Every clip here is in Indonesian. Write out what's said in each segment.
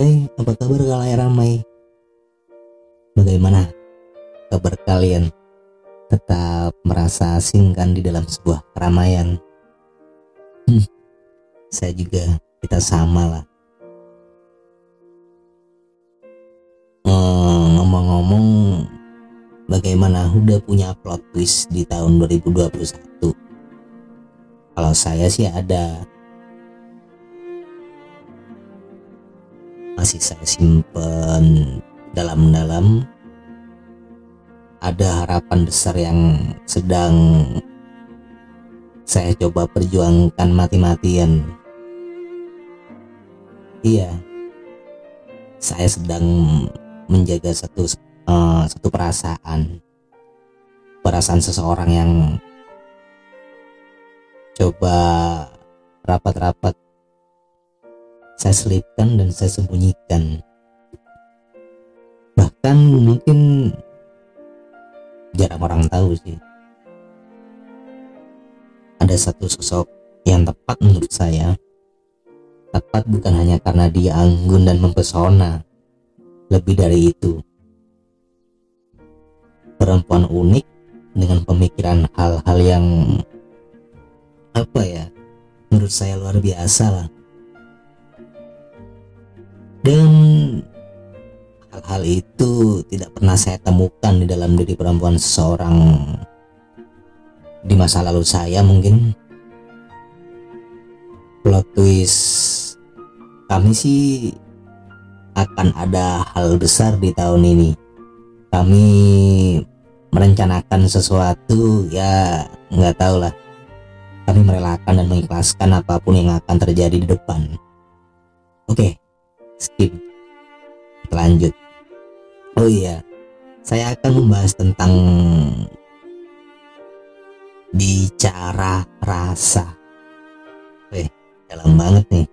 Hai, apa kabar kalian ramai? Bagaimana kabar kalian? Tetap merasa asing kan di dalam sebuah keramaian? Hmm, saya juga, kita sama lah. Eh, Ngomong-ngomong, bagaimana udah punya plot twist di tahun 2021? Kalau saya sih ada, masih saya simpen dalam-dalam. Ada harapan besar yang sedang saya coba perjuangkan mati-matian. Iya saya sedang menjaga satu uh, satu perasaan. Perasaan seseorang yang coba rapat-rapat saya selipkan dan saya sembunyikan. Bahkan mungkin jarang orang tahu sih. Ada satu sosok yang tepat menurut saya. Tepat bukan hanya karena dia anggun dan mempesona. Lebih dari itu. Perempuan unik dengan pemikiran hal-hal yang apa ya menurut saya luar biasa lah dan hal-hal itu tidak pernah saya temukan di dalam diri perempuan seseorang di masa lalu saya mungkin. Plot twist kami sih akan ada hal besar di tahun ini. Kami merencanakan sesuatu ya nggak tahu lah. Kami merelakan dan mengikhlaskan apa pun yang akan terjadi di depan. Oke. okay skip lanjut. Oh iya saya akan membahas tentang bicara rasa. Eh dalam banget nih.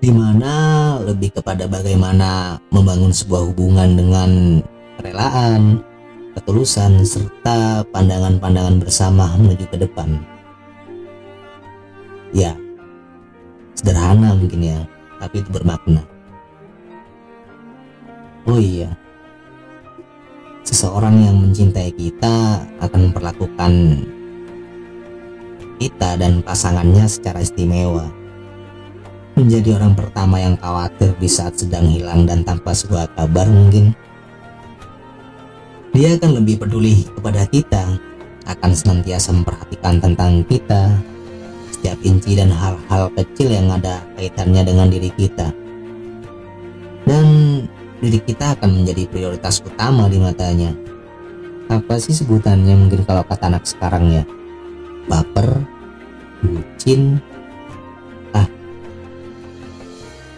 Di mana lebih kepada bagaimana membangun sebuah hubungan dengan kerelaan, ketulusan, serta pandangan-pandangan bersama menuju ke depan. Ya, sederhana mungkin ya, tapi itu bermakna. Oh iya, seseorang yang mencintai kita akan memperlakukan kita dan pasangannya secara istimewa. Menjadi orang pertama yang khawatir di saat sedang hilang dan tanpa sebuah kabar mungkin. Dia akan lebih peduli kepada kita, akan senantiasa memperhatikan tentang kita, setiap inci dan hal-hal kecil yang ada kaitannya dengan diri kita. Dan diri kita akan menjadi prioritas utama di matanya. Apa sih sebutannya mungkin kalau kata anak sekarang ya? Baper, bucin, ah,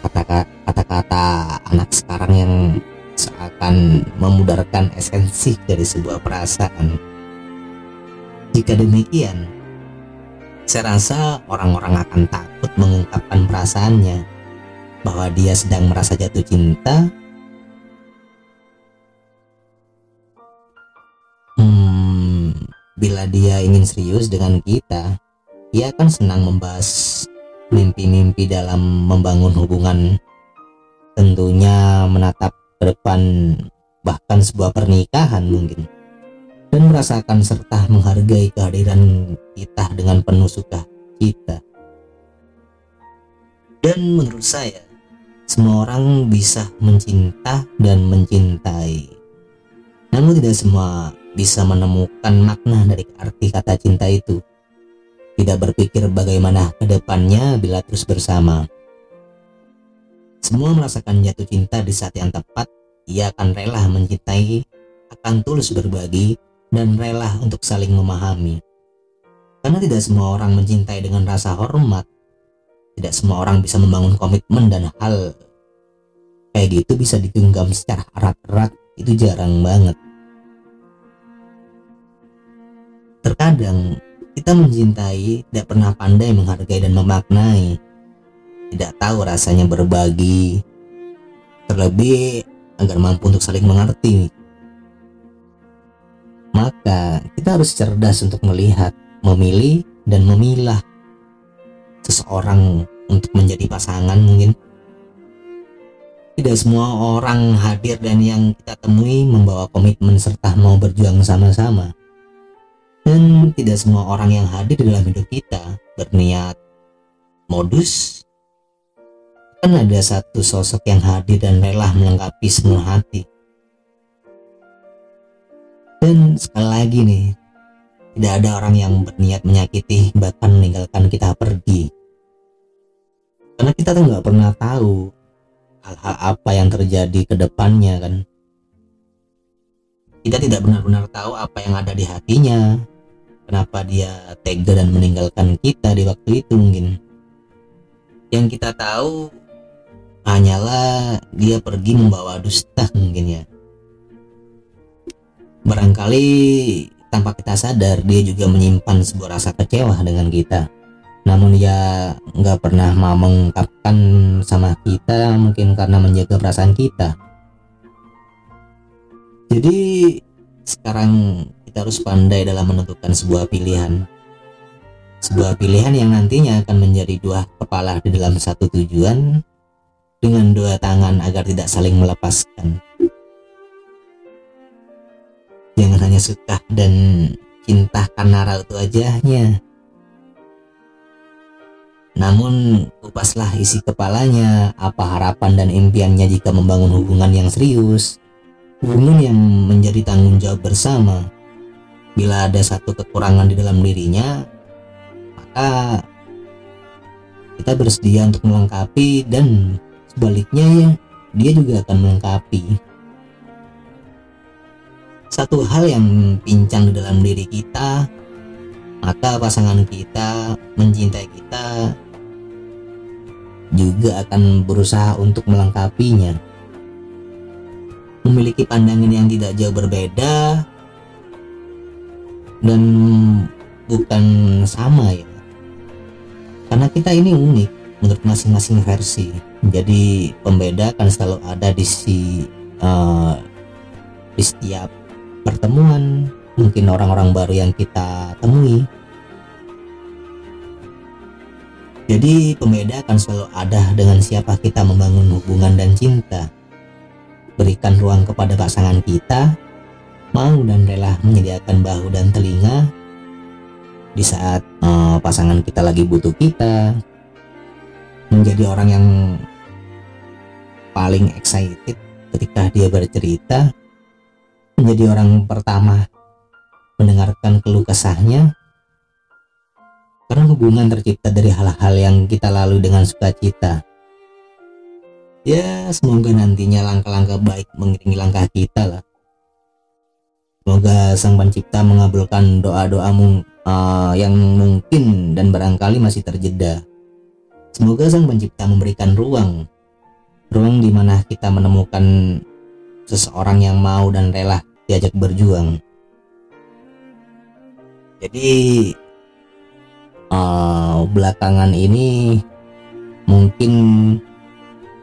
kata-kata anak sekarang yang seakan memudarkan esensi dari sebuah perasaan. Jika demikian, saya rasa orang-orang akan takut mengungkapkan perasaannya bahwa dia sedang merasa jatuh cinta. Hmm, bila dia ingin serius dengan kita, dia akan senang membahas mimpi-mimpi dalam membangun hubungan. Tentunya menatap ke depan bahkan sebuah pernikahan mungkin dan merasakan serta menghargai kehadiran kita dengan penuh suka cita. Dan menurut saya, semua orang bisa mencinta dan mencintai. Namun tidak semua bisa menemukan makna dari arti kata cinta itu. Tidak berpikir bagaimana ke depannya bila terus bersama. Semua merasakan jatuh cinta di saat yang tepat, ia akan rela mencintai, akan tulus berbagi, dan rela untuk saling memahami. Karena tidak semua orang mencintai dengan rasa hormat. Tidak semua orang bisa membangun komitmen dan hal kayak gitu bisa digenggam secara erat-erat itu jarang banget. Terkadang kita mencintai tidak pernah pandai menghargai dan memaknai. Tidak tahu rasanya berbagi. Terlebih agar mampu untuk saling mengerti maka kita harus cerdas untuk melihat, memilih, dan memilah seseorang untuk menjadi pasangan mungkin tidak semua orang hadir dan yang kita temui membawa komitmen serta mau berjuang sama-sama. Dan tidak semua orang yang hadir dalam hidup kita berniat modus. Kan ada satu sosok yang hadir dan rela melengkapi semua hati. Dan sekali lagi nih, tidak ada orang yang berniat menyakiti bahkan meninggalkan kita pergi. Karena kita tuh nggak pernah tahu hal-hal apa yang terjadi ke depannya kan? Kita tidak benar-benar tahu apa yang ada di hatinya. Kenapa dia tega dan meninggalkan kita di waktu itu mungkin? Yang kita tahu hanyalah dia pergi membawa dusta mungkin ya barangkali tanpa kita sadar dia juga menyimpan sebuah rasa kecewa dengan kita. Namun dia nggak pernah mau mengungkapkan sama kita mungkin karena menjaga perasaan kita. Jadi sekarang kita harus pandai dalam menentukan sebuah pilihan. Sebuah pilihan yang nantinya akan menjadi dua kepala di dalam satu tujuan dengan dua tangan agar tidak saling melepaskan hanya suka dan cinta karena raut wajahnya namun kupaslah isi kepalanya apa harapan dan impiannya jika membangun hubungan yang serius, hubungan yang menjadi tanggung jawab bersama. Bila ada satu kekurangan di dalam dirinya, maka kita bersedia untuk melengkapi dan sebaliknya ya dia juga akan melengkapi. Satu hal yang pincang di dalam diri kita, maka pasangan kita mencintai kita juga akan berusaha untuk melengkapinya. Memiliki pandangan yang tidak jauh berbeda dan bukan sama ya. Karena kita ini unik menurut masing-masing versi. Jadi pembeda akan selalu ada di si uh, di setiap pertemuan. Mungkin orang-orang baru yang kita temui Jadi pembeda akan selalu ada dengan siapa kita membangun hubungan dan cinta. Berikan ruang kepada pasangan kita, mau dan rela menyediakan bahu dan telinga di saat uh, pasangan kita lagi butuh kita. Menjadi orang yang paling excited ketika dia bercerita. Menjadi orang pertama mendengarkan keluh kesahnya karena hubungan tercipta dari hal-hal yang kita lalui dengan sukacita. Ya, semoga nantinya langkah-langkah baik mengiringi langkah kita lah. Semoga Sang Pencipta mengabulkan doa-doamu uh, yang mungkin dan barangkali masih terjeda. Semoga Sang Pencipta memberikan ruang, ruang di mana kita menemukan seseorang yang mau dan rela diajak berjuang. Jadi uh, belakangan ini mungkin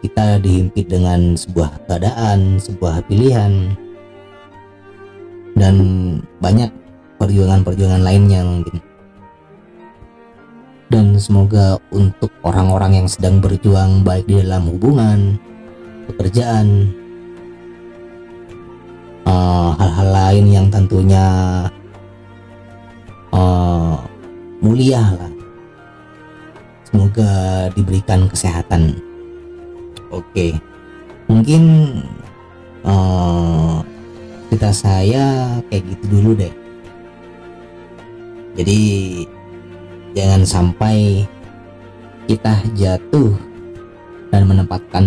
kita dihimpit dengan sebuah keadaan, sebuah pilihan, dan banyak perjuangan-perjuangan lainnya mungkin. Dan semoga untuk orang-orang yang sedang berjuang baik di dalam hubungan, pekerjaan, uh, hal-hal uh, lain yang tentunya uh, mulia lah. Semoga diberikan kesehatan. Oke. Mungkin uh, cerita saya kayak gitu dulu deh. Jadi jangan sampai kita jatuh dan menempatkan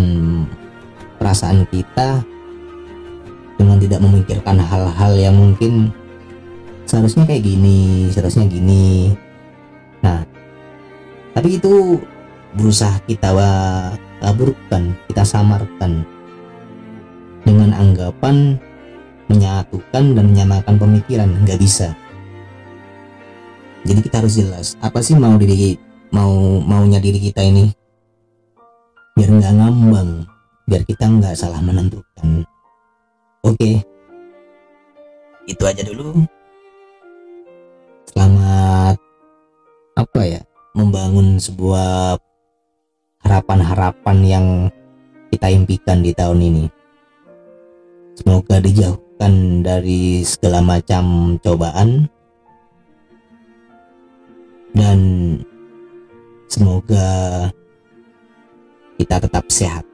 perasaan kita dengan tidak memikirkan hal-hal yang mungkin seharusnya kayak gini, seharusnya gini, Nah, tapi itu berusaha kita kaburkan, kita samarkan dengan anggapan menyatukan dan menyamakan pemikiran. Nggak bisa. Jadi kita harus jelas apa sih mau diri mau maunya diri kita ini? Biar nggak ngambang biar kita nggak salah menentukan oke itu aja dulu selamat apa ya membangun sebuah harapan-harapan yang kita impikan di tahun ini. Semoga dijauhkan dari segala macam cobaan dan semoga kita tetap sehat.